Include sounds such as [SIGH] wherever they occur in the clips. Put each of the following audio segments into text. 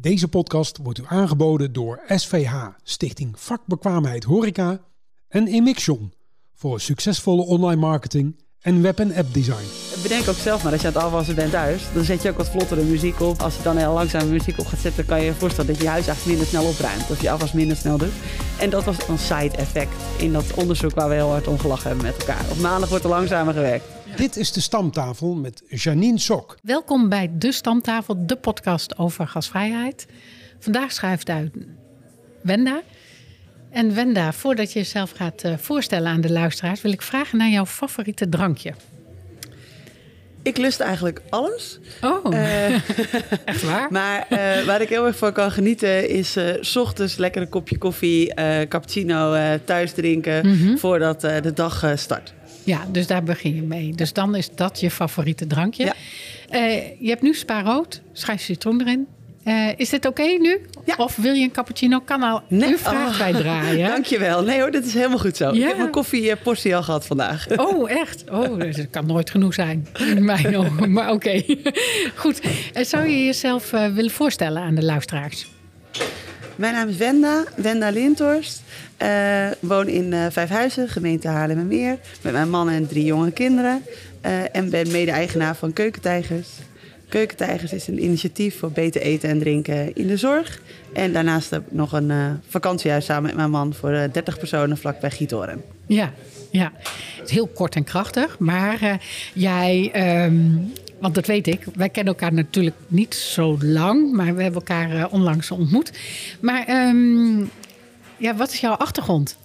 Deze podcast wordt u aangeboden door SVH, Stichting Vakbekwaamheid Horeca en Emixion voor succesvolle online marketing en web- en app design. Bedenk ook zelf maar, als je aan het afwassen bent thuis, dan zet je ook wat vlottere muziek op. Als je dan heel langzaam muziek op gaat zetten, kan je je voorstellen dat je je huis eigenlijk minder snel opruimt. Of je afwas minder snel doet. En dat was een side effect in dat onderzoek waar we heel hard om gelachen hebben met elkaar. Op maandag wordt er langzamer gewerkt. Dit is de stamtafel met Janine Sok. Welkom bij De Stamtafel, de podcast over gasvrijheid. Vandaag schuift uit Wenda. En Wenda, voordat je jezelf gaat uh, voorstellen aan de luisteraars, wil ik vragen naar jouw favoriete drankje. Ik lust eigenlijk alles. Oh, uh, [LAUGHS] echt waar? Maar uh, waar ik heel erg van kan genieten is uh, s ochtends lekker een kopje koffie, cappuccino thuis drinken mm -hmm. voordat de dag start. Ja, dus daar begin je mee. Dus dan is dat je favoriete drankje. Ja. je hebt nu spa rood, schijf citroen erin. Uh, is dit oké okay nu? Ja. Of wil je een cappuccino? Kan al nee. uw vraag oh. bij draaien. [LAUGHS] Dankjewel. Nee hoor, dit is helemaal goed zo. Ja. Ik heb mijn koffieportie al gehad vandaag. [LAUGHS] Oh, echt? Oh, dat kan nooit genoeg zijn. In mijn ogen. Maar oké. Okay. [LAUGHS] Goed. En zou je jezelf willen voorstellen aan de luisteraars? Mijn naam is Wenda, Wenda Linthorst. Uh, woon in uh, Vijfhuizen, gemeente Haarlemmermeer. Met mijn man en drie jonge kinderen. Uh, en ben mede-eigenaar van Keukentijgers. Keukentijgers is een initiatief voor beter eten en drinken in de zorg. En daarnaast heb ik nog een vakantiehuis samen met mijn man voor uh, 30 personen vlakbij Gietoren. Ja, ja. Het is heel kort en krachtig. Maar jij, um, want dat weet ik, wij kennen elkaar natuurlijk niet zo lang. Maar we hebben elkaar uh, onlangs ontmoet. Maar um, ja, wat is jouw achtergrond?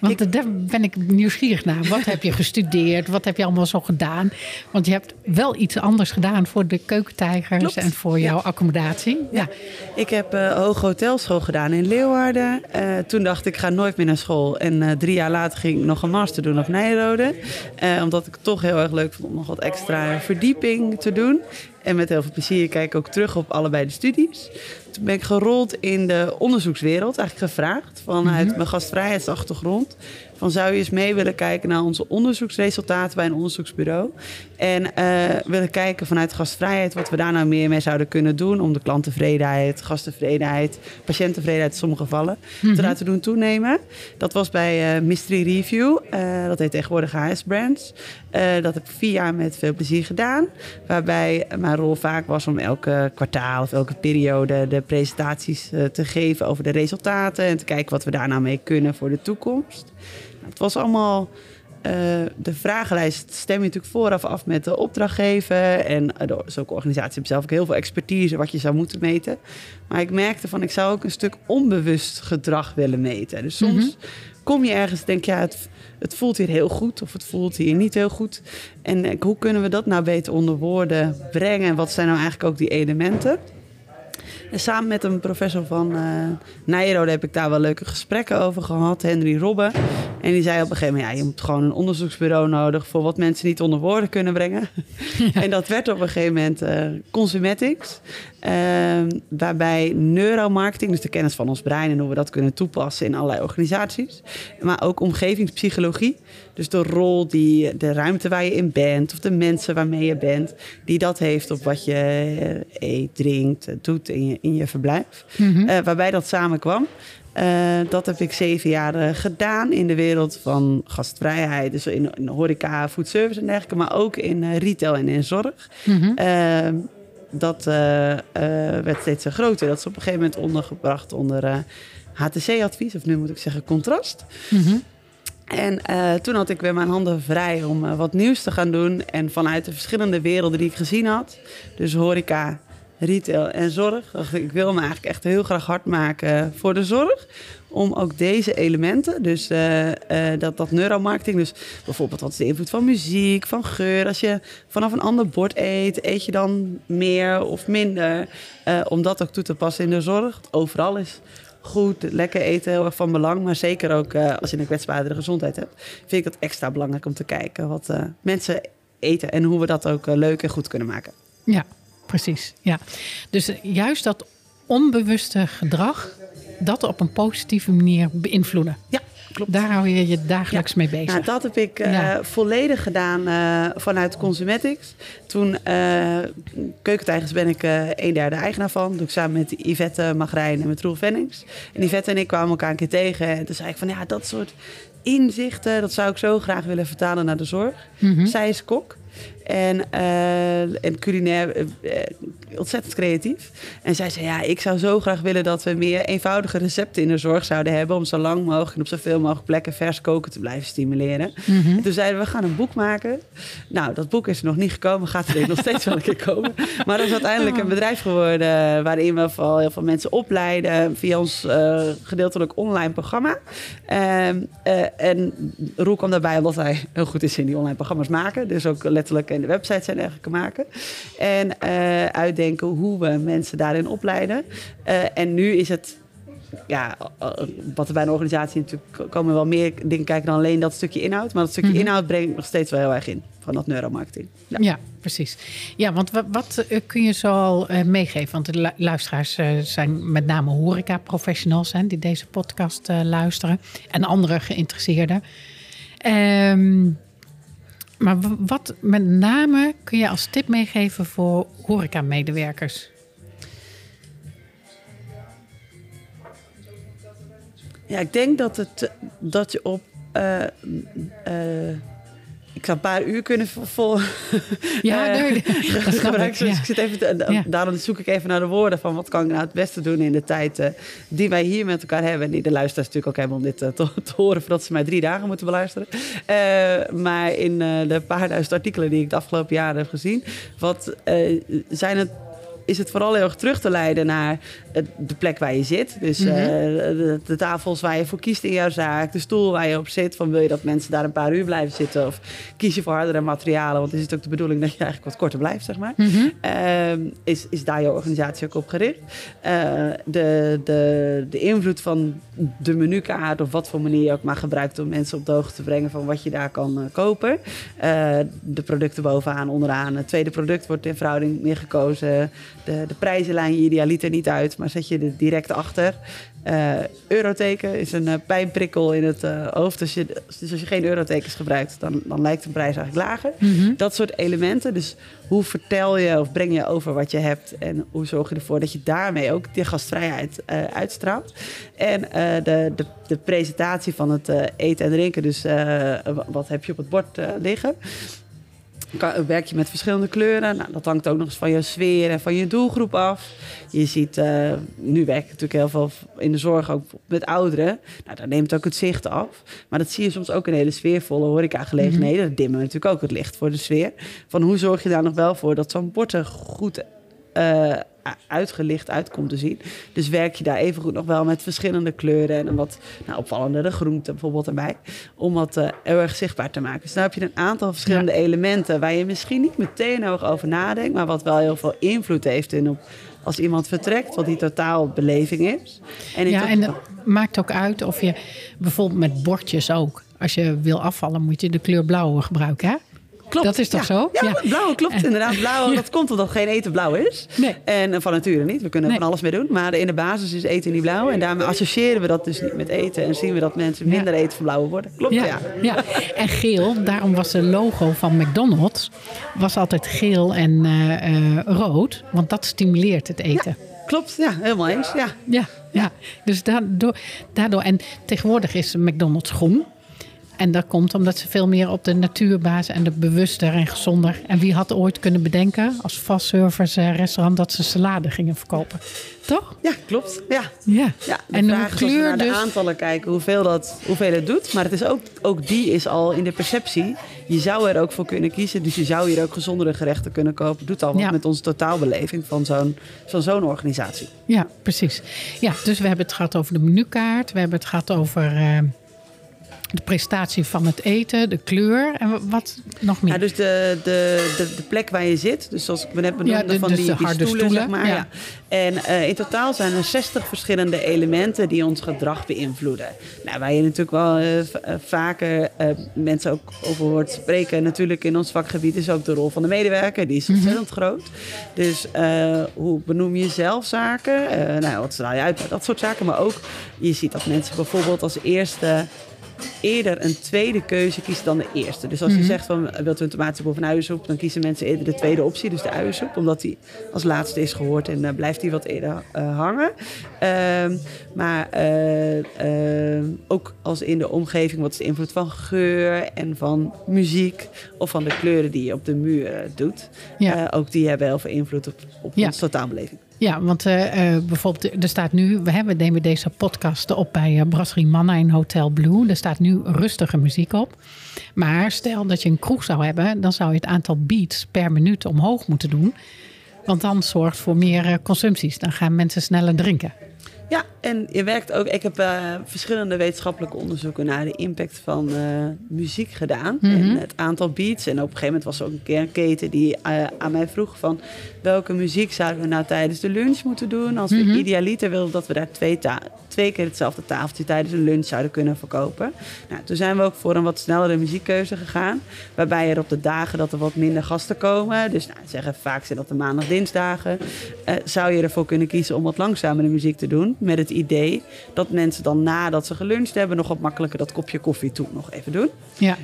Want ik, daar ben ik nieuwsgierig naar. Wat heb je [LAUGHS] gestudeerd? Wat heb je allemaal zo gedaan? Want je hebt wel iets anders gedaan voor de keukentijgers Klopt. en voor jouw ja. accommodatie. Ja. ja. Ik heb uh, hoge hotelschool gedaan in Leeuwarden. Uh, toen dacht ik, ik ga nooit meer naar school. En uh, drie jaar later ging ik nog een master doen op Nijrode. omdat ik het toch heel erg leuk vond om nog wat extra verdieping te doen. En met heel veel plezier kijk ik ook terug op allebei de studies. Toen ben ik gerold in de onderzoekswereld, eigenlijk gevraagd vanuit mm -hmm. mijn gastvrijheidsachtergrond. Van zou je eens mee willen kijken naar onze onderzoeksresultaten bij een onderzoeksbureau? En uh, willen kijken vanuit gastvrijheid wat we daar nou meer mee zouden kunnen doen om de klanttevredenheid, gasttevredenheid, patiënttevredenheid in sommige gevallen mm -hmm. te laten doen toenemen. Dat was bij uh, Mystery Review, uh, dat heet tegenwoordig HS Brands. dat heb ik vier jaar met veel plezier gedaan, waarbij mijn rol vaak was om elke kwartaal of elke periode de presentaties te geven over de resultaten en te kijken wat we daar nou mee kunnen voor de toekomst. Het was allemaal. Uh, de vragenlijst stem je natuurlijk vooraf af met de opdrachtgever. En uh, zulke organisaties hebben zelf ook heel veel expertise wat je zou moeten meten. Maar ik merkte van, ik zou ook een stuk onbewust gedrag willen meten. Dus soms mm -hmm. kom je ergens denk je, ja, het, het voelt hier heel goed of het voelt hier niet heel goed. En uh, hoe kunnen we dat nou beter onder woorden brengen? En wat zijn nou eigenlijk ook die elementen? En samen met een professor van uh, Nijrode heb ik daar wel leuke gesprekken over gehad, Henry Robben. En die zei op een gegeven moment, ja, je moet gewoon een onderzoeksbureau nodig voor wat mensen niet onder woorden kunnen brengen. [LAUGHS] Ja. en dat werd op een gegeven moment uh, Consumetics. Uh, waarbij neuromarketing, dus de kennis van ons brein en hoe we dat kunnen toepassen in allerlei organisaties. Maar ook omgevingspsychologie. Dus de rol die de ruimte waar je in bent, of de mensen waarmee je bent, die dat heeft op wat je eet, drinkt, doet in je, in je verblijf. Mm -hmm. uh, waarbij dat samenkwam. Uh, dat heb ik zeven jaar gedaan in de wereld van gastvrijheid. Dus in, in horeca, foodservice en dergelijke. Maar ook in retail en in zorg. Mm -hmm. dat werd steeds groter. Dat is op een gegeven moment ondergebracht onder HTC-advies. Of nu moet ik zeggen contrast. Mm -hmm. En uh, toen had ik weer mijn handen vrij om uh, wat nieuws te gaan doen. En vanuit de verschillende werelden die ik gezien had, dus horeca, retail en zorg, ik, wil me eigenlijk echt heel graag hard maken voor de zorg. Om ook deze elementen, dus uh, dat, dat neuromarketing, dus bijvoorbeeld wat is de invloed van muziek, van geur. Als je vanaf een ander bord eet, eet je dan meer of minder? om dat ook toe te passen in de zorg. Overal is goed, lekker eten heel erg van belang. Maar zeker ook uh, als je een kwetsbaardere gezondheid hebt, vind ik het extra belangrijk om te kijken wat uh, mensen eten en hoe we dat ook uh, leuk en goed kunnen maken. Ja, precies. Ja. Dus juist dat onbewuste gedrag, dat op een positieve manier beïnvloeden. Ja, klopt. Daar hou je je dagelijks mee bezig. Nou, dat heb ik eh, volledig gedaan eh, vanuit Cosmetics. Toen eh Keukentijgers ben ik eh een derde eigenaar van. Doe ik samen met Yvette Magrijn en met Roel Vennings. En Yvette en ik kwamen elkaar een keer tegen. En toen zei ik van ja, dat soort inzichten... dat zou ik zo graag willen vertalen naar de zorg. Mhm. Zij is kok. En, eh, en culinair eh, eh, ontzettend creatief. En zij zei, ja, ik zou zo graag willen dat we meer eenvoudige recepten in de zorg zouden hebben... om zo lang mogelijk en op zoveel mogelijk plekken vers koken te blijven stimuleren. Mhm. En toen zeiden we, we gaan een boek maken. Nou, dat boek is er nog niet gekomen, gaat er nog steeds wel een keer komen. Maar dat is uiteindelijk een bedrijf geworden... waarin we vooral heel veel mensen opleiden... via ons gedeeltelijk online programma. Ehm, eh, en Roel kwam daarbij omdat hij heel goed is in die online programma's maken. Dus ook letterlijk in de websites en dergelijke maken. En eh, uitdenken hoe we mensen daarin opleiden. Eh, en nu is het ja, eh, wat er bij een organisatie natuurlijk komen wel meer dingen kijken dan alleen dat stukje inhoud. Maar dat stukje Mhm. inhoud breng ik nog steeds wel heel erg in van dat neuromarketing. Ja. Ja, precies. Ja, want wat, wat kun je zo al meegeven? Want de lu- luisteraars zijn met name horeca-professionals hè, die deze podcast luisteren. En andere geïnteresseerden. Ehm, maar wat met name kun je als tip meegeven voor horeca-medewerkers? Ja, ik denk dat, het, dat je op. eh, eh, ik zou een paar uur kunnen vol. [LAUGHS] Ja, [LAUGHS] eh, nee, dat [LAUGHS] gebruiken. Dus ja. ik zit even te- Ja. Daarom zoek ik even naar de woorden van wat kan ik nou het beste doen in de tijd eh, die wij hier met elkaar hebben. En die de luisteraars natuurlijk ook hebben om dit eh, te, te horen voordat ze mij drie dagen moeten beluisteren. Maar in de paar duizend artikelen die ik de afgelopen jaren heb gezien, wat zijn het is het vooral heel erg terug te leiden naar het- de plek waar je zit. Dus Mhm. eh, de, de tafels waar je voor kiest in jouw zaak, de stoel waar je op zit. Van wil je dat mensen daar een paar uur blijven zitten? Of kies je voor hardere materialen? Want is het ook de bedoeling dat je eigenlijk wat korter blijft, zeg maar. Mhm. Ehm, is, is daar je organisatie ook op gericht? Eh, de, de, de invloed van de menukaart, of wat voor manier je ook maar gebruikt om mensen op de hoogte te brengen van wat je daar kan eh, kopen. Eh, de producten bovenaan, onderaan. Het tweede product wordt in verhouding meer gekozen. De, de prijzenlijn, je idealiter niet uit, maar zet je er direct achter. Eh, euroteken is een eh, pijnprikkel in het eh, hoofd. Dus, je, dus als je geen eurotekens gebruikt, dan, dan lijkt de prijs eigenlijk lager. Mhm. Dat soort elementen. Dus hoe vertel je of breng je over wat je hebt? En hoe zorg je ervoor dat je daarmee ook die gastvrijheid uitstraalt? En de, de, de presentatie van het eten en drinken. Dus wa- wat heb je op het bord liggen? Kan- Werk je met verschillende kleuren? Nou, dat hangt ook nog eens van je sfeer en van je doelgroep af. Je ziet, eh, nu werk ik natuurlijk heel veel in de zorg ook met ouderen. Nou, daar neemt ook het zicht af. Maar dat zie je soms ook in hele sfeervolle horecagelegenheden. Dat dimmen natuurlijk ook het licht voor de sfeer. Van hoe zorg je daar nog wel voor dat zo'n bord er goed eh, uitgelicht uit komt te zien. Dus werk je daar evengoed nog wel met verschillende kleuren en een wat nou, opvallendere groenten bijvoorbeeld erbij. Om dat eh, heel erg zichtbaar te maken. Dus dan heb je een aantal verschillende elementen waar je misschien niet meteen erg over nadenkt, maar wat wel heel veel invloed heeft in op als iemand vertrekt, wat die totaalbeleving is. En Ja, en het maakt ook uit of je bijvoorbeeld met bordjes ook. Als je wil afvallen, moet je de kleur blauw gebruiken. Hè? Klopt. Dat is toch ja. zo? Ja, Ja. blauw klopt inderdaad. Blauw, dat komt omdat geen eten blauw is. Nee. En eh, van nature niet. We kunnen er Nee. van alles mee doen. Maar in de basis is eten niet blauw. En daarmee associëren we dat dus niet met eten. En zien we dat mensen minder eten van blauwe worden. Klopt, ja. Ja, ja, en geel, daarom was de logo van McDonald's was altijd geel en eh, eh, rood, want dat stimuleert het eten. Klopt, ja. Helemaal eens. Ja. Ja, ja. dus daardoor, daardoor. En tegenwoordig is McDonald's groen. En dat komt omdat ze veel meer op de natuurbasis en de bewuster en gezonder. En wie had ooit kunnen bedenken als fastservice eh, restaurant dat ze salade gingen verkopen? Toch? Ja, klopt. Ja. Ja. En we kleur naar de dus. aantallen kijken hoeveel, dat, hoeveel het doet. Maar het is ook, ook die is al in de perceptie. Je zou er ook voor kunnen kiezen. Dus je zou hier ook gezondere gerechten kunnen kopen. Doet al wat Ja. met onze totaalbeleving van zo'n van zo'n organisatie. Ja, precies. Ja, dus we hebben het gehad over de menukaart. We hebben het gehad over eh, de prestatie van het eten, de kleur en wa- wat nog meer. Ja, dus de, de, de, de plek waar je zit. Dus zoals ik me net benoemde Ja, de- van dus die, de die harde stoelen, stoelen, zeg maar. ja. Ja. En eh, in totaal zijn er 60 verschillende elementen die ons gedrag beïnvloeden. Nou, waar je natuurlijk wel eh, eh, vaker mensen ook over hoort spreken. Natuurlijk in ons vakgebied is ook de rol van de medewerker. Die is Mhm. ontzettend groot. Dus hoe benoem je zelf zaken? Nou, wat straal je uit? Dat soort zaken. Maar ook, je ziet dat mensen bijvoorbeeld als eerste eerder een tweede keuze kiezen dan de eerste. Dus als je Mhm. zegt van wilt u een tomatensoep of een uiensoep, dan kiezen mensen eerder de tweede optie, dus de uiensoep, omdat die als laatste is gehoord en eh, blijft die wat eerder eh, hangen. Ehm, maar eh, eh, ook als in de omgeving, wat is de invloed van geur en van muziek of van de kleuren die je op de muur doet. Ja. Ook die hebben heel veel invloed op, op Ja. onze totaalbeleving. Ja, want eh, eh, bijvoorbeeld, er staat nu, we hebben nemen deze podcast op bij eh, Brasserie Manna in Hotel Blue. Er staat nu rustige muziek op. Maar stel dat je een kroeg zou hebben, dan zou je het aantal beats per minuut omhoog moeten doen. Want dan zorgt voor meer consumpties. Dan gaan mensen sneller drinken. Ja, en je werkt ook. Ik heb verschillende wetenschappelijke onderzoeken naar de impact van muziek gedaan. Mhm. En het aantal beats. En op een gegeven moment was er ook een keer een keten die aan mij vroeg van welke muziek zouden we nou tijdens de lunch moeten doen. Als we Mhm. idealiter wilden dat we daar twee, twee keer hetzelfde tafeltje tijdens een lunch zouden kunnen verkopen. Nou, toen zijn we ook voor een wat snellere muziekkeuze gegaan. Waarbij er op de dagen dat er wat minder gasten komen. Dus nou, zeggen vaak zijn dat de maandag, dinsdagen. eh, zou je ervoor kunnen kiezen om wat langzamere muziek te doen. Met het idee dat mensen dan nadat ze geluncht hebben... nog wat makkelijker dat kopje koffie toe nog even doen. Ja,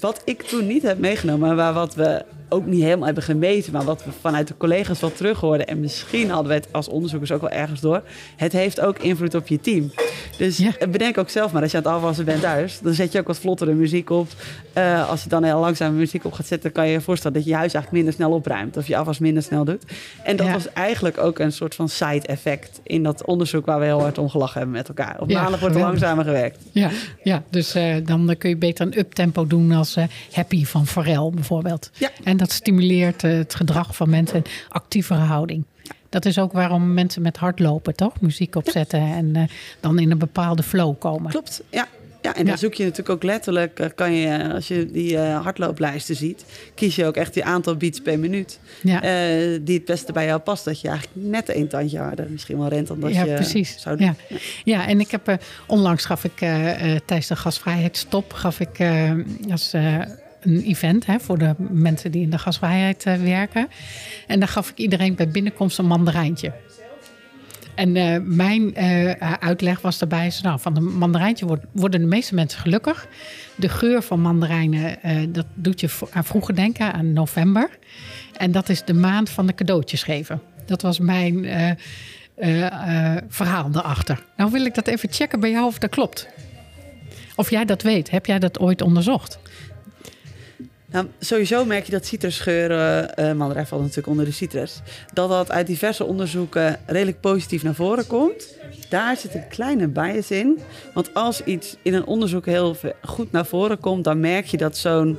Wat ik toen niet heb meegenomen, maar wat we ook niet helemaal hebben gemeten... maar wat we vanuit de collega's wel terug hoorden... en misschien hadden we het als onderzoekers ook wel ergens door... het heeft ook invloed op je team. Dus Ja. bedenk ook zelf maar, als je aan het afwassen bent thuis... dan zet je ook wat vlottere muziek op. Eh, als je dan heel langzame muziek op gaat zetten... kan je je voorstellen dat je huis eigenlijk minder snel opruimt... of je afwas minder snel doet. En dat Ja. was eigenlijk ook een soort van side-effect... in dat onderzoek waar we heel hard om gelachen hebben met elkaar. Op Ja, maandag wordt er langzamer gewerkt. ja, ja. dus eh, dan kun je beter een uptempo doen als eh, Happy van Pharrell bijvoorbeeld. Ja. En dat stimuleert eh, het gedrag van mensen, actievere houding. Dat is ook waarom mensen met hardlopen, toch? Muziek opzetten en eh, dan in een bepaalde flow komen. Klopt, ja. Ja, en dan Ja. zoek je natuurlijk ook letterlijk, eh, kan je, als je die hardlooplijsten ziet, kies je ook echt die aantal beats per minuut. Ja. die het beste bij jou past. Dat je eigenlijk net een tandje harder misschien wel rent dan dat ja, je precies. zou doen. Ja. ja, en ik heb onlangs gaf ik tijdens de gasvrijheidstop gaf ik als een event hè, voor de mensen die in de gasvrijheid eh, werken. En daar gaf ik iedereen bij binnenkomst een mandarijntje. En eh, mijn eh, uitleg was daarbij, zo, nou, van de mandarijntje wordt- worden de meeste mensen gelukkig. De geur van mandarijnen, dat doet je aan vroeger denken, aan november. En dat is de maand van de cadeautjes geven. Dat was mijn verhaal daarachter. Nou wil ik dat even checken bij jou of dat klopt. Of jij dat weet. Heb jij dat ooit onderzocht? Nou, sowieso merk je dat citrusgeuren, eh mandarijn valt natuurlijk onder de citrus, dat dat uit diverse onderzoeken redelijk positief naar voren komt. Daar zit een kleine bias in. Want als iets in een onderzoek heel goed naar voren komt, dan merk je dat zo'n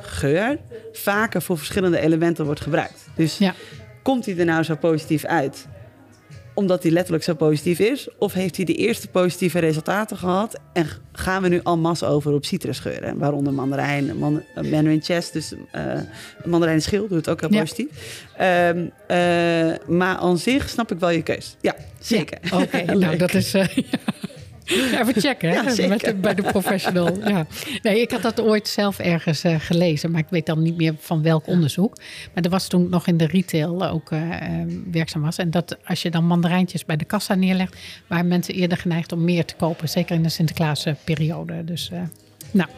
geur vaker voor verschillende elementen wordt gebruikt. Dus Ja. komt hij er nou zo positief uit? Omdat hij letterlijk zo positief is? Of heeft hij de eerste positieve resultaten gehad? En gaan we nu al mas over op citrusgeuren? Waaronder mandarijn, man, mandarin chest, dus eh mandarijn schil doet het ook heel Ja. positief. Ehm, eh, maar aan zich snap ik wel je keus. Ja, zeker. Ja, Oké, [LAUGHS] nou dat is. eh. [LAUGHS] [LAUGHS] Even checken, hè? Ja. Met, de- bij de professional. Ja. Nee, ik had dat ooit zelf ergens eh, gelezen, maar ik weet dan niet meer van welk onderzoek. Maar er was toen ik nog in de retail ook eh, werkzaam was. En dat als je dan mandarijntjes bij de kassa neerlegt, waren mensen eerder geneigd om meer te kopen. Zeker in de Sinterklaasperiode. Dus. eh, nou,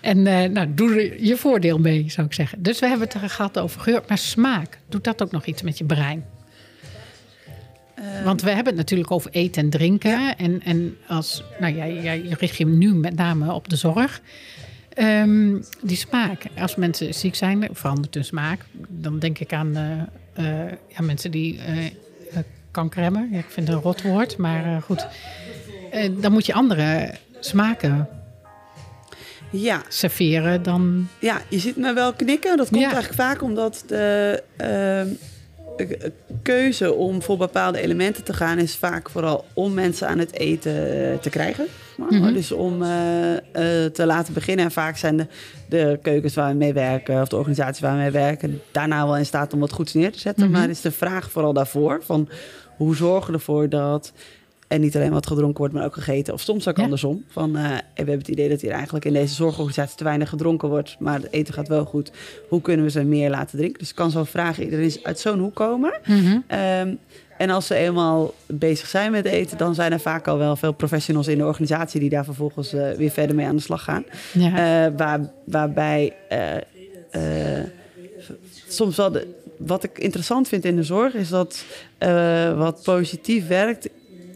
en nou, doe er je voordeel mee, zou ik zeggen. Dus we hebben het er gehad over geur, maar smaak. Doet dat ook nog iets met je brein? Want we hebben het natuurlijk over eten en drinken. En, en als, nou ja, jij richt je nu met name op de zorg. Ehm, die smaak. Als mensen ziek zijn, verandert hun smaak. Dan denk ik aan eh, eh, ja, mensen die eh, eh, kanker hebben. Ja, ik vind het een rot woord, maar eh, goed. Eh, dan moet je andere smaken Ja, serveren dan... Ja, je ziet me wel knikken. Dat komt Ja. eigenlijk vaak omdat de ehm, eh, keuze om voor bepaalde elementen te gaan... is vaak vooral om mensen aan het eten eh, te krijgen. Maar, Mhm. Dus om eh, eh, te laten beginnen. En vaak zijn de, de keukens waar we mee werken... of de organisaties waar we mee werken... daarna wel in staat om wat goeds neer te zetten. Mhm. Maar is de vraag vooral daarvoor... van hoe zorgen we ervoor dat... En niet alleen wat gedronken wordt, maar ook gegeten. Of soms ook Ja. andersom. Van, eh, we hebben het idee dat hier eigenlijk in deze zorgorganisatie te weinig gedronken wordt. Maar het eten gaat wel goed. Hoe kunnen we ze meer laten drinken? Dus het kan zo'n vraag iedereen uit zo'n hoek komen. Mhm. Ehm, En als ze eenmaal bezig zijn met eten, dan zijn er vaak al wel veel professionals in de organisatie die daar vervolgens eh, weer verder mee aan de slag gaan. Ja. Eh, waar, waarbij soms wel de, wat ik interessant vind in de zorg is dat wat positief werkt.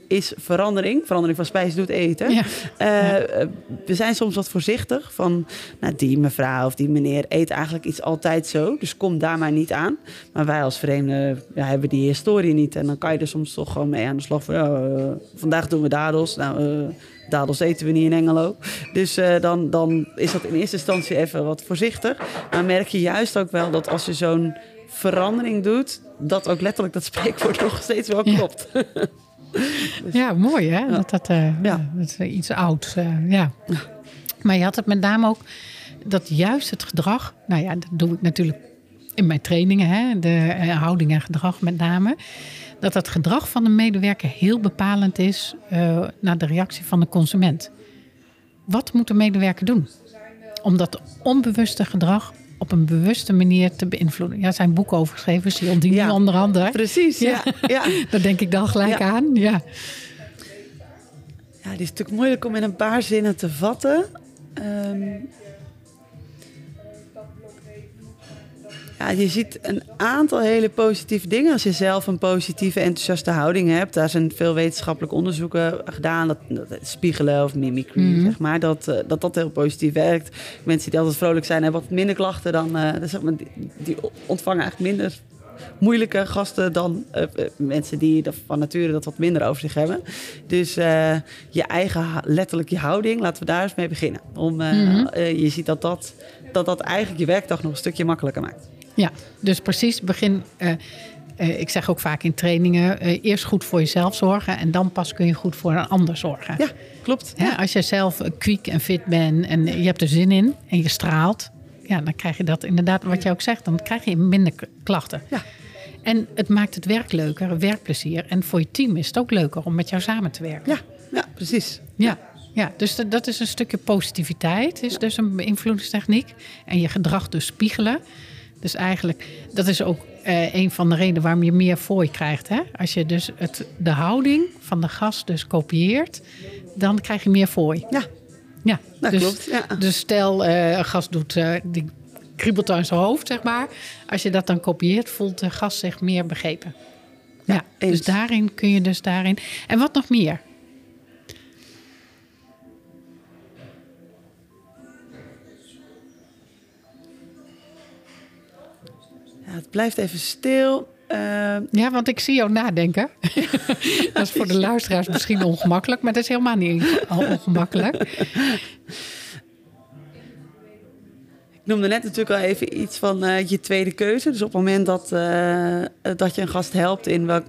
Is verandering. Verandering van spijs doet eten. Ja. Eh, eh, we zijn soms wat voorzichtig van, nou, die mevrouw of die meneer eet eigenlijk iets altijd zo, dus kom daar maar niet aan. Maar wij als vreemden ja, hebben die historie niet en dan kan je er soms toch gewoon mee aan de slag van, ja, eh, vandaag doen we dadels. Nou, eh, dadels eten we niet in Engelo. Dus dan, dan is dat in eerste instantie even wat voorzichtig. Maar merk je juist ook wel dat als je zo'n verandering doet, dat ook letterlijk dat [LAUGHS] spreekwoord nog steeds wel Ja. [LAUGHS] klopt. Ja, mooi hè? Dat, dat, eh, ja. dat is iets ouds. eh, ja. Maar je had het met name ook dat juist het gedrag. Nou ja, dat doe ik natuurlijk in mijn trainingen, hè, de eh, houding en gedrag met name. Dat het gedrag van de medewerker heel bepalend is naar de reactie van de consument. Wat moet de medewerker doen? Om dat onbewuste gedrag op een bewuste manier te beïnvloeden. Ja, zijn boek over geschreven, Sion Ja. onder andere. Precies, ja. ja. [LAUGHS] Daar denk ik dan gelijk Ja. aan. Ja. Ja, die is natuurlijk moeilijk om in een paar zinnen te vatten. Ehm, ja, je ziet een aantal hele positieve dingen. Als je zelf een positieve, enthousiaste houding hebt. Daar zijn veel wetenschappelijke onderzoeken gedaan. Dat, spiegelen of mimicry, Mhm. zeg maar. Dat, eh, dat dat heel positief werkt. Mensen die altijd vrolijk zijn, hebben wat minder klachten dan... eh, zeg maar, die, die ontvangen eigenlijk minder moeilijke gasten dan eh, mensen die van nature dat wat minder over zich hebben. Dus je eigen, letterlijk je houding, laten we daar eens mee beginnen. Om, Mhm. je ziet dat dat, dat dat eigenlijk je werkdag nog een stukje makkelijker maakt. Ja, dus precies begin. eh, eh, ik zeg ook vaak in trainingen: eh, eerst goed voor jezelf zorgen en dan pas kun je goed voor een ander zorgen. Ja, klopt. Hè, als je zelf kwiek en fit bent en je hebt er zin in en je straalt, ja, dan krijg je dat inderdaad, wat je ook zegt, dan krijg je minder klachten. Ja. En het maakt het werk leuker, werkplezier. En voor je team is het ook leuker om met jou samen te werken. Ja, ja precies. Ja, ja dus dat- dat is een stukje positiviteit, is dus een beïnvloedingstechniek. En je gedrag dus spiegelen. Dus eigenlijk, dat is ook eh, een van de redenen waarom je meer fooi krijgt. Hè? Als je dus het, de houding van de gast dus kopieert, dan krijg je meer fooi. Ja, Ja, dat dus, klopt. Ja. Dus stel, eh, een gast doet, eh, die kriebelt aan zijn hoofd, zeg maar. Als je dat dan kopieert, voelt de gast zich meer begrepen. Ja, dus eens. daarin kun je dus daarin. En wat nog meer? Het blijft even stil. Eh, Ja, want ik zie jou nadenken. [LAUGHS] dat is voor de luisteraars misschien ongemakkelijk, maar dat is helemaal niet ongemakkelijk. Ik noemde net natuurlijk al even iets van eh, je tweede keuze. Dus op het moment dat, eh, dat je een gast helpt in welk,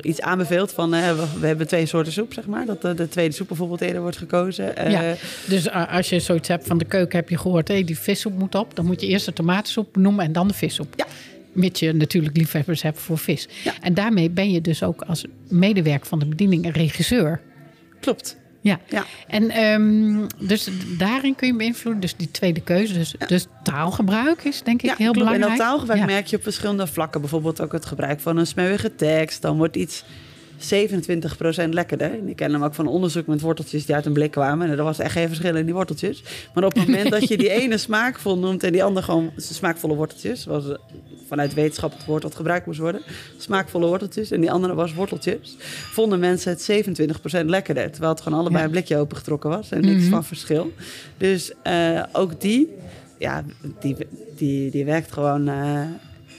iets aanbeveelt van eh, we, hebben twee soorten soep, zeg maar. Dat eh, de tweede soep bijvoorbeeld eerder wordt gekozen. Eh, Ja, dus als je zoiets hebt van de keuken, heb je gehoord, hé, die vissoep moet op. Dan moet je eerst de tomatensoep noemen en dan de vissoep. Ja. Mits je natuurlijk liefhebbers hebt voor vis. Ja. En daarmee ben je dus ook als medewerker van de bediening een regisseur. Klopt. Ja. Ja. En ehm, dus daarin kun je beïnvloeden. Dus die tweede keuze. Dus, dus taalgebruik is denk ik Ja, heel klopt. belangrijk. En dat taalgebruik Ja. merk je op verschillende vlakken. Bijvoorbeeld ook het gebruik van een smeuïge tekst. Dan wordt iets 27% lekkerder. En ik ken hem ook van onderzoek met worteltjes die uit een blik kwamen. En er was echt geen verschil in die worteltjes. Maar op het moment dat je die [LAUGHS] ene smaakvol noemt en die andere gewoon smaakvolle worteltjes. Was vanuit wetenschap het woord dat gebruikt moest worden. Smaakvolle worteltjes. En die andere was worteltjes. Vonden mensen het 27% lekkerder. Terwijl het gewoon allebei Ja. een blikje opengetrokken was. En niks Mhm. van verschil. Dus eh, ook die, ja, die, die, die werkt gewoon eh,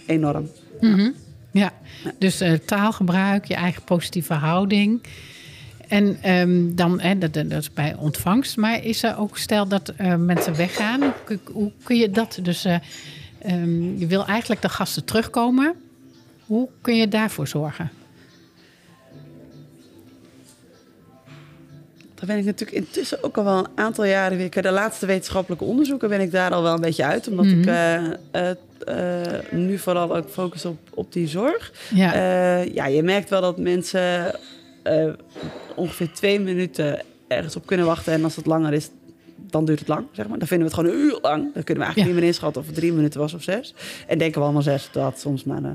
enorm. Mhm. Ja, dus eh, taalgebruik, je eigen positieve houding. En ehm, dan, hè, dat, dat is bij ontvangst. Maar is er ook, stel dat mensen weggaan, hoe, kun- hoe kun je dat dus... eh, ehm, je wil eigenlijk de gasten terugkomen. Hoe kun je daarvoor zorgen? Daar ben ik natuurlijk intussen ook al wel een aantal jaren weer. De laatste wetenschappelijke onderzoeken ben ik daar al wel een beetje uit. Omdat ik eh, eh, nu vooral ook focus op, op die zorg. Ja, Eh, ja, je merkt wel dat mensen ongeveer twee minuten ergens op kunnen wachten. En als het langer is, dan duurt het lang, zeg maar. Dan vinden we het gewoon een uur lang. Dan kunnen we eigenlijk Ja. niet meer inschatten of het drie minuten was of zes. En denken we allemaal zes, dat soms maar eh,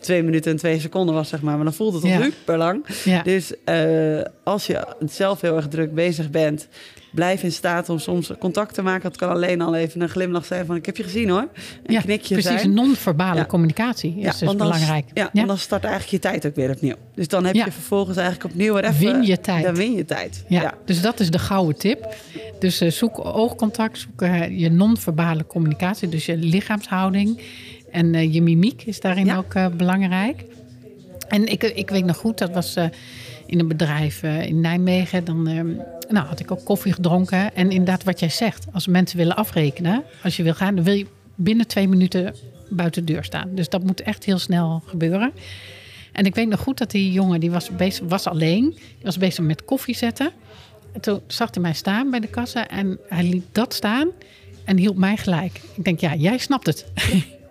twee minuten en twee seconden was, zeg maar. Maar dan voelt het al Ja. super lang. Ja. Dus eh, als je zelf heel erg druk bezig bent, blijf in staat om soms contact te maken. Dat kan alleen al even een glimlach zijn van ik heb je gezien hoor. Een ja, knikje precies. Non-verbale Ja. communicatie is dus belangrijk. Ja, want dan start eigenlijk je tijd ook weer opnieuw. Dus dan heb je vervolgens eigenlijk opnieuw weer even... Win je tijd. Dan win je tijd. Ja, dus dat is de gouden tip. Dus eh, zoek oogcontact, zoek eh, je non-verbale communicatie, dus je lichaamshouding en eh, je mimiek is daarin ook belangrijk. En ik, ik weet nog goed, dat was in een bedrijf in Nijmegen. Dan eh, nou, had ik ook koffie gedronken. En inderdaad, wat jij zegt, als mensen willen afrekenen, als je wil gaan, dan wil je binnen twee minuten buiten de deur staan. Dus dat moet echt heel snel gebeuren. En ik weet nog goed dat die jongen, die was, bezig, was alleen. Die was bezig met koffie zetten. En toen zag hij mij staan bij de kassa en hij liet dat staan en hielp mij gelijk. Ik denk, ja, jij snapt het.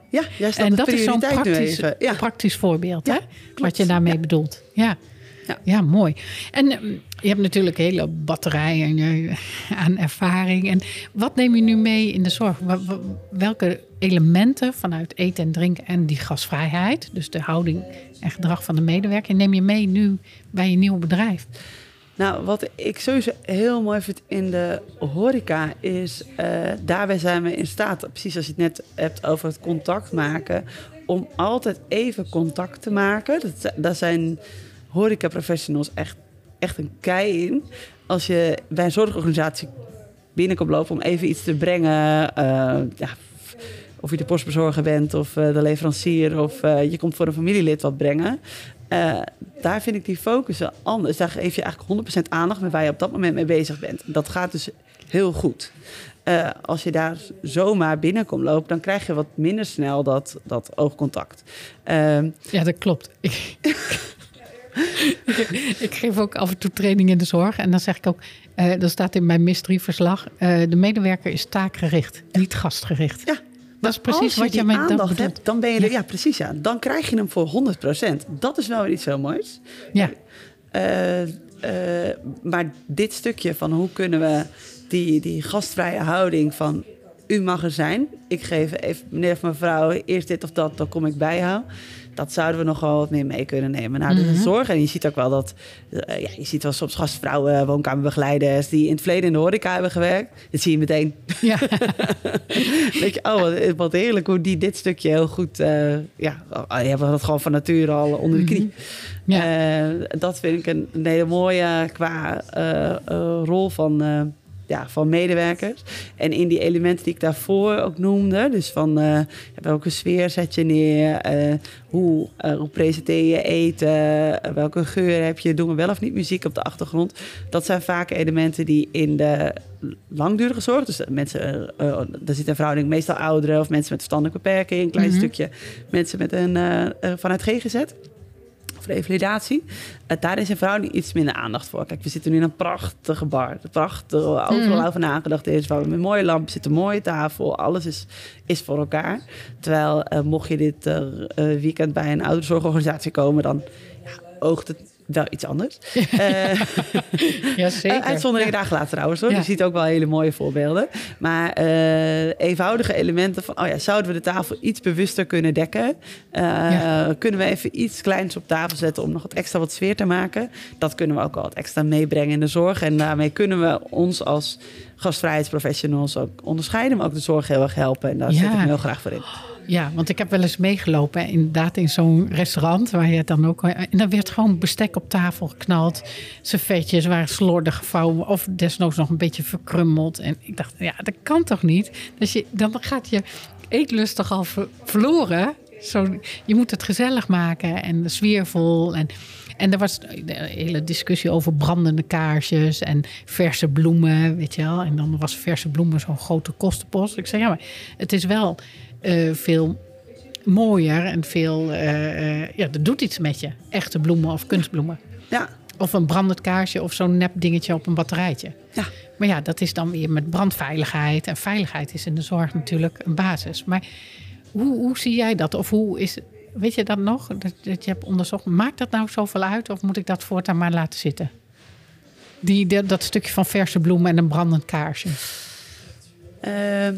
Ja, jij staat en dat is zo'n praktisch, even. Ja. praktisch voorbeeld, Ja, hè? klopt. Wat je daarmee bedoelt. Ja. Ja. Ja. mooi. En ehm, je hebt natuurlijk een hele batterij en, eh, aan ervaring. En wat neem je nu mee in de zorg? Welke elementen vanuit eten en drinken en die gasvrijheid, dus de houding en gedrag van de medewerker, neem je mee nu bij je nieuwe bedrijf? Nou, wat ik sowieso heel mooi vind in de horeca is... eh, daarbij zijn we in staat, precies als je het net hebt over het contact maken... om altijd even contact te maken. Dat, daar zijn horeca-professionals echt, echt een kei in. Als je bij een zorgorganisatie binnenkomt lopen om even iets te brengen... eh, ja, of je de postbezorger bent of eh, de leverancier... of eh, je komt voor een familielid wat brengen... Daar vind ik die focussen anders. Daar geef je eigenlijk 100% aandacht met waar je op dat moment mee bezig bent. Dat gaat dus heel goed. Als je daar zomaar binnenkomt lopen, dan krijg je wat minder snel dat, dat oogcontact. Ehm, Ja, dat klopt. Ik, [LAUGHS] [LAUGHS] ik, geef ook af en toe training in de zorg. En dan zeg ik ook, eh dat staat in mijn mystery-verslag... eh, de medewerker is taakgericht, niet gastgericht. ja, Dat is precies als je wat die je met dat aandacht hebt, dan ben je er, ja. precies ja. Dan krijg je hem voor 100%. Dat is wel weer iets heel moois. Ja, eh, maar dit stukje van hoe kunnen we die, die gastvrije houding van u mag er zijn. Ik geef even meneer of mevrouw eerst dit of dat, dan kom ik bij jou. Dat zouden we nog wel wat meer mee kunnen nemen. Nou, dat is zorg. En je ziet ook wel dat... eh, ja, je ziet wel soms gastvrouwen, woonkamerbegeleiders... die in het verleden in de horeca hebben gewerkt. Dat zie je meteen. ja. [LAUGHS] Weet je, oh, wat, wat heerlijk hoe die dit stukje heel goed... eh, ja, die hebben dat gewoon van nature al onder de knie. Ja. Eh, dat vind ik een, een hele mooie qua rol van, ja, van medewerkers. En in die elementen die ik daarvoor ook noemde, dus van eh, welke sfeer zet je neer, eh, hoe, hoe presenteer je eten, welke geur heb je, doen we wel of niet muziek op de achtergrond. Dat zijn vaak elementen die in de langdurige zorg, dus mensen, eh, daar zit een verhouding meestal ouderen of mensen met verstandelijke beperking, een klein Mhm. stukje mensen met een, vanuit GGZ revalidatie. Uh, daar is in verhouding iets minder aandacht voor. Kijk, we zitten nu in een prachtige bar. De prachtige, overal Mhm. over nagedacht is. We met mooie lampen zitten, mooie tafel. Alles is, is voor elkaar. Terwijl, eh, mocht je dit eh, eh, weekend bij een ouderenzorgorganisatie komen... dan ja, oogt het wel iets anders. [LAUGHS] Eh, ja zeker. eh, uitzonderingen dagen later trouwens hoor. Ja. Je ziet ook wel hele mooie voorbeelden. Maar eh, eenvoudige elementen van... oh ja, zouden we de tafel iets bewuster kunnen dekken? Ja. Kunnen we even iets kleins op tafel zetten... om nog wat extra wat sfeer te maken? Dat kunnen we ook wel wat extra meebrengen in de zorg. En daarmee kunnen we ons als gastvrijheidsprofessionals ook onderscheiden... maar ook de zorg heel erg helpen. En daar Ja. zet ik heel graag voor in. Ja, want ik heb wel eens meegelopen, inderdaad, in zo'n restaurant waar je dan ook. En dan werd gewoon bestek op tafel geknald. Servetjes waren slordig gevouwen of desnoods nog een beetje verkrummeld. En ik dacht, ja, dat kan toch niet? Dus je, dan gaat je eetlust toch al ver- verloren. Zo, je moet het gezellig maken en sfeervol. En, en er was de hele discussie over brandende kaarsjes en verse bloemen, weet je wel. En dan was verse bloemen zo'n grote kostenpost. Ik zei, ja, maar het is wel eh, veel mooier en veel, eh, ja, dat doet iets met je. Echte bloemen of kunstbloemen. Ja, Of een brandend kaarsje of zo'n nep dingetje op een batterijtje. ja. Maar ja, dat is dan weer met brandveiligheid. En veiligheid is in de zorg natuurlijk een basis. Maar hoe, hoe zie jij dat? Of hoe is, weet je dat nog? Dat, dat je hebt onderzocht. Maakt dat nou zoveel uit? Of moet ik dat voortaan maar laten zitten? Die, dat, dat stukje van verse bloemen en een brandend kaarsje. Ehm,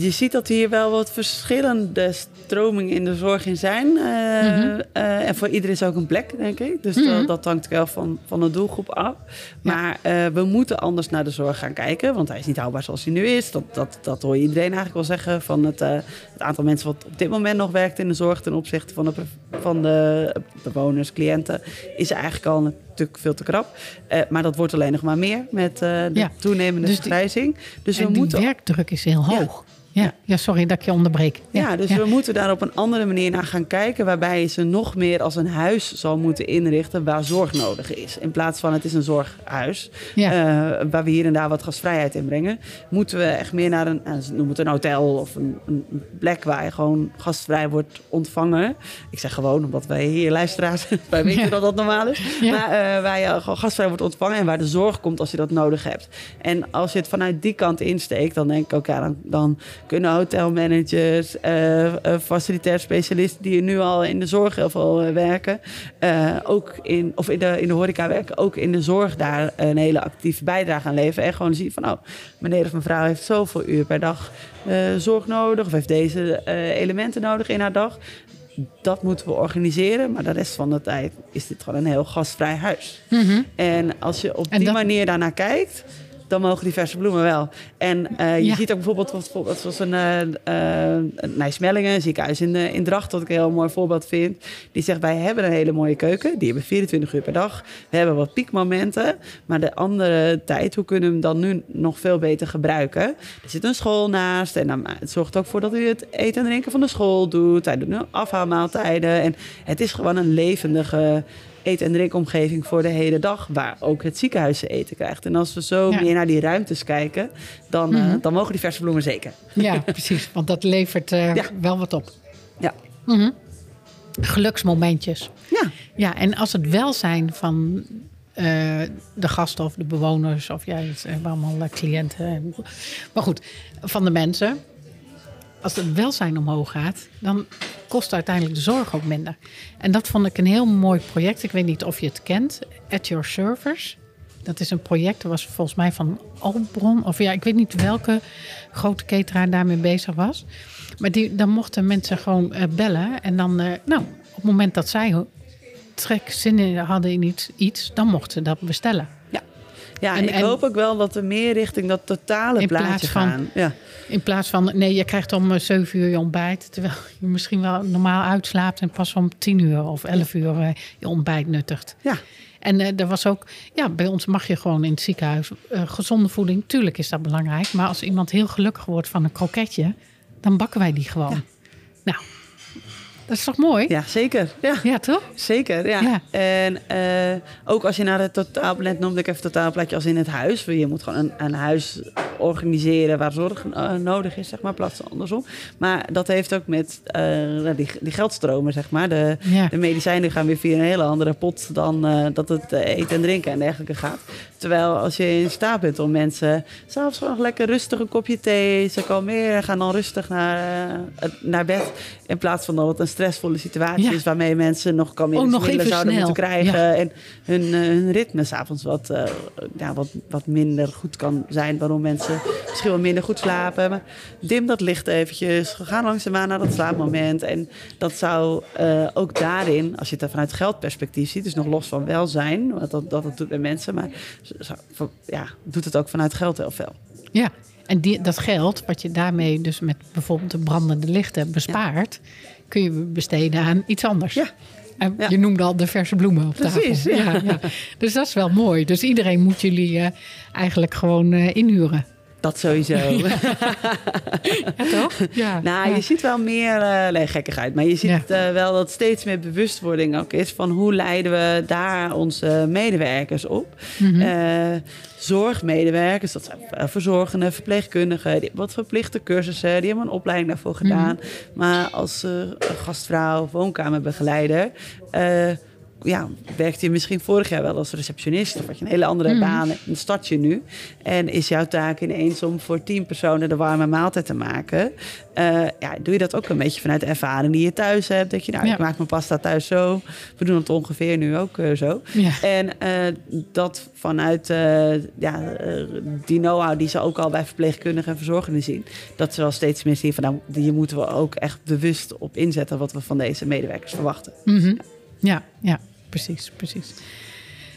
je ziet dat hier wel wat verschillende stromingen in de zorg in zijn. Uh, en voor iedereen is ook een plek, denk ik. Dus dat, dat, hangt wel van, van de doelgroep af. Maar we moeten anders naar de zorg gaan kijken. Want hij is niet houdbaar zoals hij nu is. Dat, dat, dat hoor je iedereen eigenlijk wel zeggen. Van het, het aantal mensen wat op dit moment nog werkt in de zorg... ten opzichte van de, van de bewoners, cliënten... is eigenlijk al natuurlijk veel te krap. maar dat wordt alleen nog maar meer met de toenemende dus vergrijzing. Dus we moeten... werkdruk is heel hoog. Ja, ja, sorry dat ik je onderbreek. Ja, dus we moeten daar op een andere manier naar gaan kijken. Waarbij je ze nog meer als een huis zal moeten inrichten waar zorg nodig is. In plaats van het is een zorghuis. Uh, waar we hier en daar wat gastvrijheid in brengen. Moeten we echt meer naar een, nou, noem het een hotel of een, een, plek waar je gewoon gastvrij wordt ontvangen. Ik zeg gewoon, omdat wij hier luisteraars, wij weten dat dat normaal is. Maar uh, waar je gewoon gastvrij wordt ontvangen en waar de zorg komt als je dat nodig hebt. En als je het vanuit die kant insteekt, dan denk ik ook, ja, dan, dan kunnen hotelmanagers, uh, facilitair specialisten die nu al in de zorg heel veel eh, werken, ook in, of in de, in de horeca werken, ook in de zorg daar een hele actieve bijdrage aan leveren. En gewoon zien van, oh, meneer of mevrouw heeft zoveel uur per dag zorg nodig, of heeft deze elementen nodig in haar dag dat moeten we organiseren. Maar de rest van de tijd is dit gewoon een heel gastvrij huis. Mhm. En als je op die manier daarnaar kijkt, dan mogen die verse bloemen wel. En uh, je ziet ook bijvoorbeeld, zoals een uh, uh, Nijsmellingen, een ziekenhuis in, in Dracht, wat ik een heel mooi voorbeeld vind. Die zegt, wij hebben een hele mooie keuken. Die hebben 24 uur per dag. We hebben wat piekmomenten. Maar de andere tijd, hoe kunnen we hem dan nu nog veel beter gebruiken? Er zit een school naast. En dan, het zorgt ook voor dat u het eten en drinken van de school doet. Hij doet nu afhaalmaaltijden. En het is gewoon een levendige en drinkomgeving voor de hele dag, waar ook het ziekenhuis eten krijgt. En als we zo meer naar die ruimtes kijken, dan, eh, mhm. dan mogen die verse bloemen zeker. Ja, [LAUGHS] precies, want dat levert uh, wel wat op. Ja. Mm Geluksmomentjes. Ja. Ja, en als het welzijn van uh, de gasten of de bewoners, of jij, ja, allemaal cliënten. Maar goed, van de mensen als het welzijn omhoog gaat, dan kost uiteindelijk de zorg ook minder. En dat vond ik een heel mooi project. Ik weet niet of je het kent. At Your Servers. Dat is een project, dat was volgens mij van Albron. Of ja, ik weet niet welke grote cateraar daarmee bezig was. Maar die, dan mochten mensen gewoon uh, bellen. En dan, uh, nou, op het moment dat zij trek zin hadden in iets, iets, dan mochten ze dat bestellen. Ja. En, ik hoop ook wel dat we meer richting dat totale plaatje van, gaan. Ja. In plaats van, nee, je krijgt om 7 eh, uur je ontbijt. Terwijl je misschien wel normaal uitslaapt en pas om 10 uur of 11 uur eh, je ontbijt nuttigt. Ja. En uh, er was ook, ja, bij ons mag je gewoon in het ziekenhuis gezonde voeding. Tuurlijk is dat belangrijk. Maar als iemand heel gelukkig wordt van een kroketje, dan bakken wij die gewoon. Nou, dat is toch mooi? Ja, zeker. Ja, ja toch? Zeker, ja. En uh, ook als je naar het totaalplan, noemde ik even totaalplaatje als in het huis. Je moet gewoon een, een huis organiseren waar zorg uh, nodig is, zeg maar, plaats andersom. Maar dat heeft ook met uh, die, die geldstromen, zeg maar. De, de medicijnen gaan weer via een hele andere pot dan dat het eten en drinken en dergelijke gaat. Terwijl als je in staat bent om mensen s'avonds gewoon lekker rustig een kopje thee, ze kalmeren, gaan dan rustig naar, naar bed. In plaats van dat het een stressvolle situatie is waarmee mensen nog kalmeringsmiddelen oh, zouden moeten krijgen. En hun, uh, hun ritme s'avonds wat, uh, ja, wat, wat minder goed kan zijn. Waarom mensen misschien wel minder goed slapen. Maar dim dat licht eventjes. Ga langzaamaan naar dat slaapmoment. En dat zou uh, ook daarin, als je het vanuit geldperspectief ziet, dus nog los van welzijn, wat dat, dat het doet bij mensen, maar ja, doet het ook vanuit geld heel veel. Ja, en die, dat geld, wat je daarmee dus met bijvoorbeeld de brandende lichten bespaart, kun je besteden aan iets anders. Ja. En Je noemde al de verse bloemen op tafel. Precies, ja. ja. Dus dat is wel mooi. Dus iedereen moet jullie uh, eigenlijk gewoon uh, inhuren. Dat sowieso. [LAUGHS] Ja, toch? Ja. Nou, je ziet wel meer, uh, nee, gekkigheid, maar je ziet uh, wel dat steeds meer bewustwording ook is van hoe leiden we daar onze medewerkers op. Mm -hmm. uh, zorgmedewerkers, dat zijn verzorgenden, verpleegkundigen, die wat verplichte cursussen, die hebben een opleiding daarvoor gedaan. Mm -hmm. Maar als gastvrouw, woonkamerbegeleider ja, werkte je misschien vorig jaar wel als receptionist of had je een hele andere Mhm. baan start je nu. En is jouw taak ineens om voor tien personen de warme maaltijd te maken. Eh, ja, doe je dat ook een beetje vanuit de ervaring die je thuis hebt. Dat je, nou, Ja. ik maak mijn pasta thuis zo. We doen het ongeveer nu ook eh, zo. Ja. En eh, dat vanuit ja, die know-how die ze ook al bij verpleegkundigen en verzorgenden zien. Dat ze wel steeds meer zien van nou, hier moeten we ook echt bewust op inzetten wat we van deze medewerkers verwachten. Mhm. Ja, ja, precies, precies.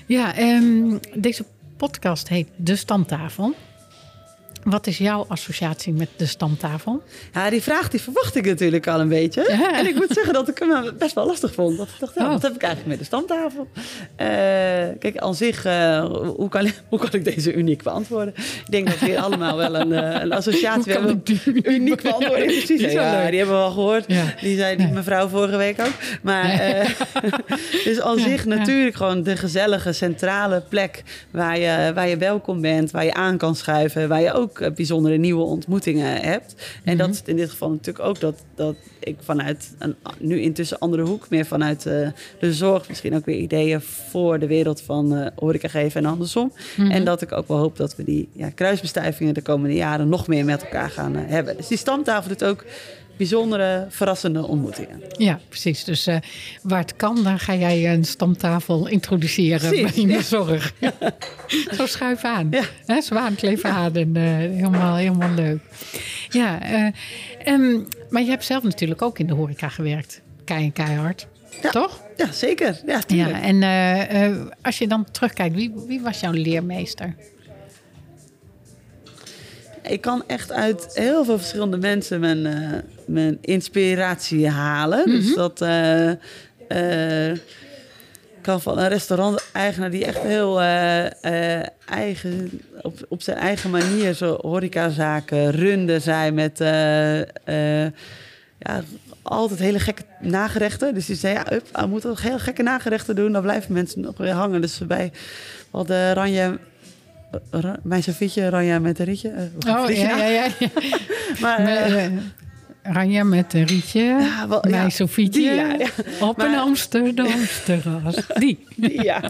Ja, ehm, deze podcast heet De Stamtafel. Wat is jouw associatie met de stamtafel? Ja, die vraag die verwacht ik natuurlijk al een beetje. Ja. En ik moet zeggen dat ik hem best wel lastig vond. Dat ik dacht, ja, Oh. wat heb ik eigenlijk met de stamtafel? Eh, kijk, aan zich, eh, hoe, kan, [LAUGHS] hoe kan ik deze uniek beantwoorden? Ik denk dat we hier allemaal wel een, eh, een associatie hebben. die uniek beantwoorden, Ja, precies. Die Ja, hebben we al gehoord. Die zei die mevrouw vorige week ook. Maar [LAUGHS] dus aan zich natuurlijk gewoon de gezellige centrale plek waar je, waar je welkom bent, waar je aan kan schuiven, waar je ook eh, bijzondere nieuwe ontmoetingen hebt. En dat is in dit geval natuurlijk ook dat, dat ik vanuit een nu intussen andere hoek, meer vanuit eh, de zorg, misschien ook weer ideeën voor de wereld van eh horeca geven en andersom. En dat ik ook wel hoop dat we die ja, kruisbestuivingen de komende jaren nog meer met elkaar gaan hebben. Dus die stamtafel doet ook bijzondere, verrassende ontmoetingen. Ja, precies. Dus eh, waar het kan, dan ga jij een stamtafel introduceren Precies, bij de ja. zorg. [LAUGHS] Zo schuif aan. Ja. Kleef aan. En, eh, helemaal, helemaal leuk. Ja, eh, ehm, maar je hebt zelf natuurlijk ook in de horeca gewerkt. Kei en keihard. Ja. Toch? Ja, zeker. Ja, tuurlijk. Ja, en als je dan terugkijkt, wie, wie was jouw leermeester? Ik kan echt uit heel veel verschillende mensen mijn, eh, mijn inspiratie halen. Dus dat eh, eh, kan van een restaurant-eigenaar die echt heel eigen, op, op zijn eigen manier zo horecazaken runde zij met ja, altijd hele gekke nagerechten. Dus die zei, ja, up, we moeten heel gekke nagerechten doen. Dan blijven mensen nog weer hangen. Dus bij wat de Ranja... Mijn Sofietje, Ranja met een rietje. Eh, Oh, ja, ja, ja. [LAUGHS] Maar, eh, Ranja met een rietje. Ja, wel, Mijn ja, Sofietje. die, ja, ja. Op een Maar- Amsterdamse terras. [LAUGHS] Die. ja,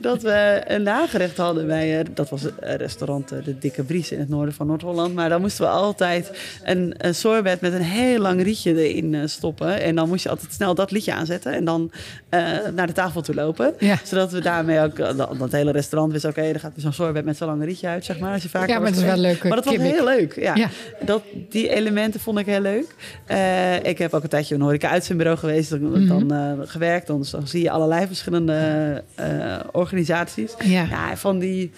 dat we een nagerecht hadden bij, eh, dat was het eh, restaurant eh, De Dikke Bries in het noorden van Noord-Holland. Maar dan moesten we altijd een, een sorbet met een heel lang rietje erin stoppen. En dan moest je altijd snel dat liedje aanzetten en dan naar de tafel toe lopen. Zodat we daarmee ook, dat, dat hele restaurant wist, oké, er gaat weer zo'n sorbet met zo'n lang rietje uit, zeg maar. Als je vaak Ja, maar het is wel leuk. Maar dat was heel leuk. Ja. Dat, die elementen vond ik heel leuk. Eh, ik heb ook een tijdje een horeca-uitzendbureau geweest. Dan, Mhm. dan eh, gewerkt. Dan, dan zie je allerlei verschillende eh, organisaties. Ja. Ja, van die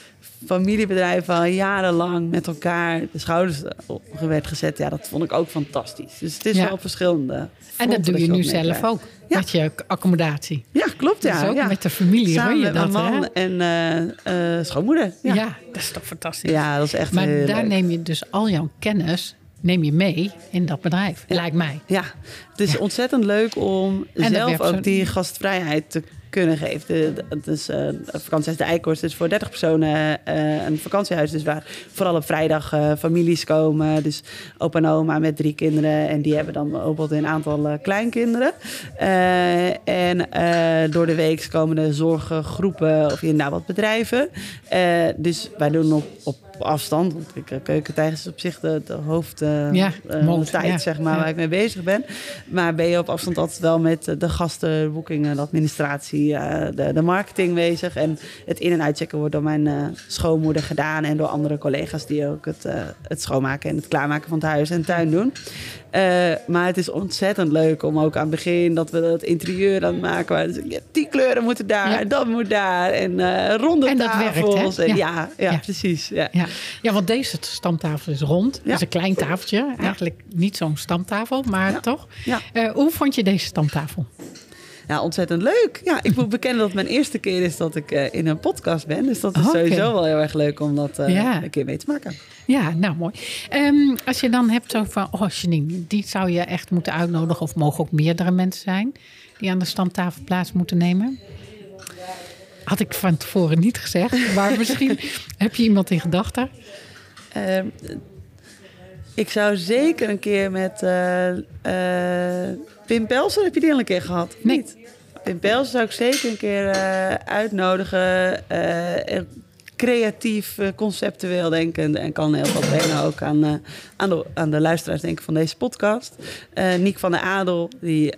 familiebedrijven al jarenlang met elkaar de schouders op werd gezet. Ja, dat vond ik ook fantastisch. Dus het is Ja. wel verschillende En dat doe je je nu zelf ook. Ja. Met je accommodatie. Ja, klopt. Ja, Dus ook ja. met de familie Samen hoor je met dat, mijn man hè? en schoonmoeder. Ja. Ja. dat is toch fantastisch. ja, dat is echt maar heel daar leuk. neem je dus al jouw kennis neem je mee in dat bedrijf, lijkt mij. Ja, het is ontzettend leuk om En zelf ook die gastvrijheid te kunnen geven. De, het is eh, vakantiehuis De Eikhoorst is voor 30 personen eh, een vakantiehuis. Dus waar vooral op vrijdag eh, families komen. Dus opa en oma met drie kinderen. En die hebben dan bijvoorbeeld een aantal eh, kleinkinderen. En door de week komen er zorggroepen of inderdaad wat bedrijven. Dus wij doen op, op afstand. Want ik- Keukentijger is op zich de, de hoofd eh, Ja, eh, ja. zeg maar, Ja. waar ik mee bezig ben. Maar ben je op afstand altijd wel met de gasten, boekingen, de administratie, eh, de, de marketing bezig. En het in- en uitchecken wordt door mijn eh, schoonmoeder gedaan en door andere collega's die ook het, eh, het schoonmaken en het klaarmaken van het huis en tuin doen. Eh, maar het is ontzettend leuk om ook aan het begin dat we het interieur aan het maken waren. Dus, ja, die kleuren moeten daar, Ja. dat moet daar. En eh ronde En dat werkt, hè? tafels. En Ja. ja. Ja, Ja. precies. Ja. Ja. ja, want deze stamtafel is rond. Het Ja. is een klein tafeltje. Eigenlijk niet zo'n stamtafel, maar toch. Eh, hoe vond je deze stamtafel? Ja, ontzettend leuk. Ja, ik [LAUGHS] moet bekennen dat het mijn eerste keer is dat ik eh, in een podcast ben. Dus dat is sowieso wel heel erg leuk om dat eh, Ja. een keer mee te maken. Ja, nou mooi. Ehm, als je dan hebt zo van, oh Janine, die zou je echt moeten uitnodigen. Of mogen ook meerdere mensen zijn die aan de stamtafel plaats moeten nemen. Had ik van tevoren niet gezegd. Maar [LAUGHS] misschien heb je iemand in gedachten. Ehm, ik zou zeker een keer met eh, eh, Pim Pelsen, heb je die al een keer gehad? Nee. Niet? Pim Pels zou ik zeker een keer uh, uitnodigen. Uh, creatief, uh, conceptueel denken en kan heel wat brengen ook aan, aan, de, aan de luisteraars denken van deze podcast. Niek van der Adel, die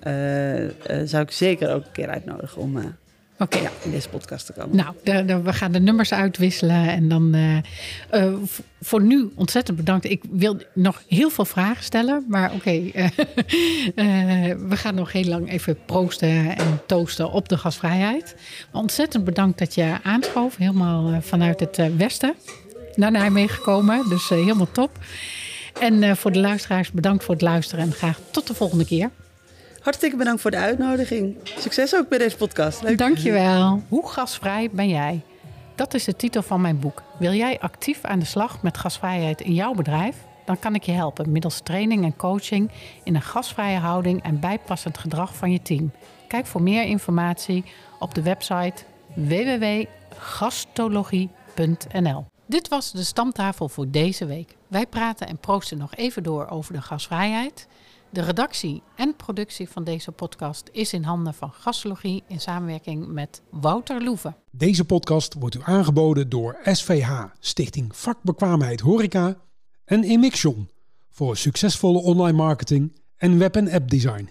zou ik zeker ook een keer uitnodigen om Oké. Ja, in deze podcast te komen. Nou, de, de, we gaan de nummers uitwisselen. En dan uh, uh, voor nu ontzettend bedankt. Ik wil nog heel veel vragen stellen. Maar oké, okay, uh, [LAUGHS] we gaan nog heel lang even proosten en toosten op de gasvrijheid. Maar ontzettend bedankt dat je aanschoof. Helemaal vanuit het westen naar Nijmegen gekomen. Dus helemaal top. En voor de luisteraars bedankt voor het luisteren. En graag tot de volgende keer. Hartstikke bedankt voor de uitnodiging. Succes ook bij deze podcast. Leuk. Dankjewel. Hoe gasvrij ben jij? Dat is de titel van mijn boek. Wil jij actief aan de slag met gasvrijheid in jouw bedrijf? Dan kan ik je helpen middels training en coaching in een gasvrije houding en bijpassend gedrag van je team. Kijk voor meer informatie op de website www.gastologie.nl. Dit was de stamtafel voor deze week. Wij praten en proosten nog even door over de gasvrijheid. De redactie en productie van deze podcast is in handen van Gastologie in samenwerking met Wouter Loeven. Deze podcast wordt u aangeboden door SVH, Stichting Vakbekwaamheid Horeca en Emixion voor succesvolle online marketing en web- en appdesign.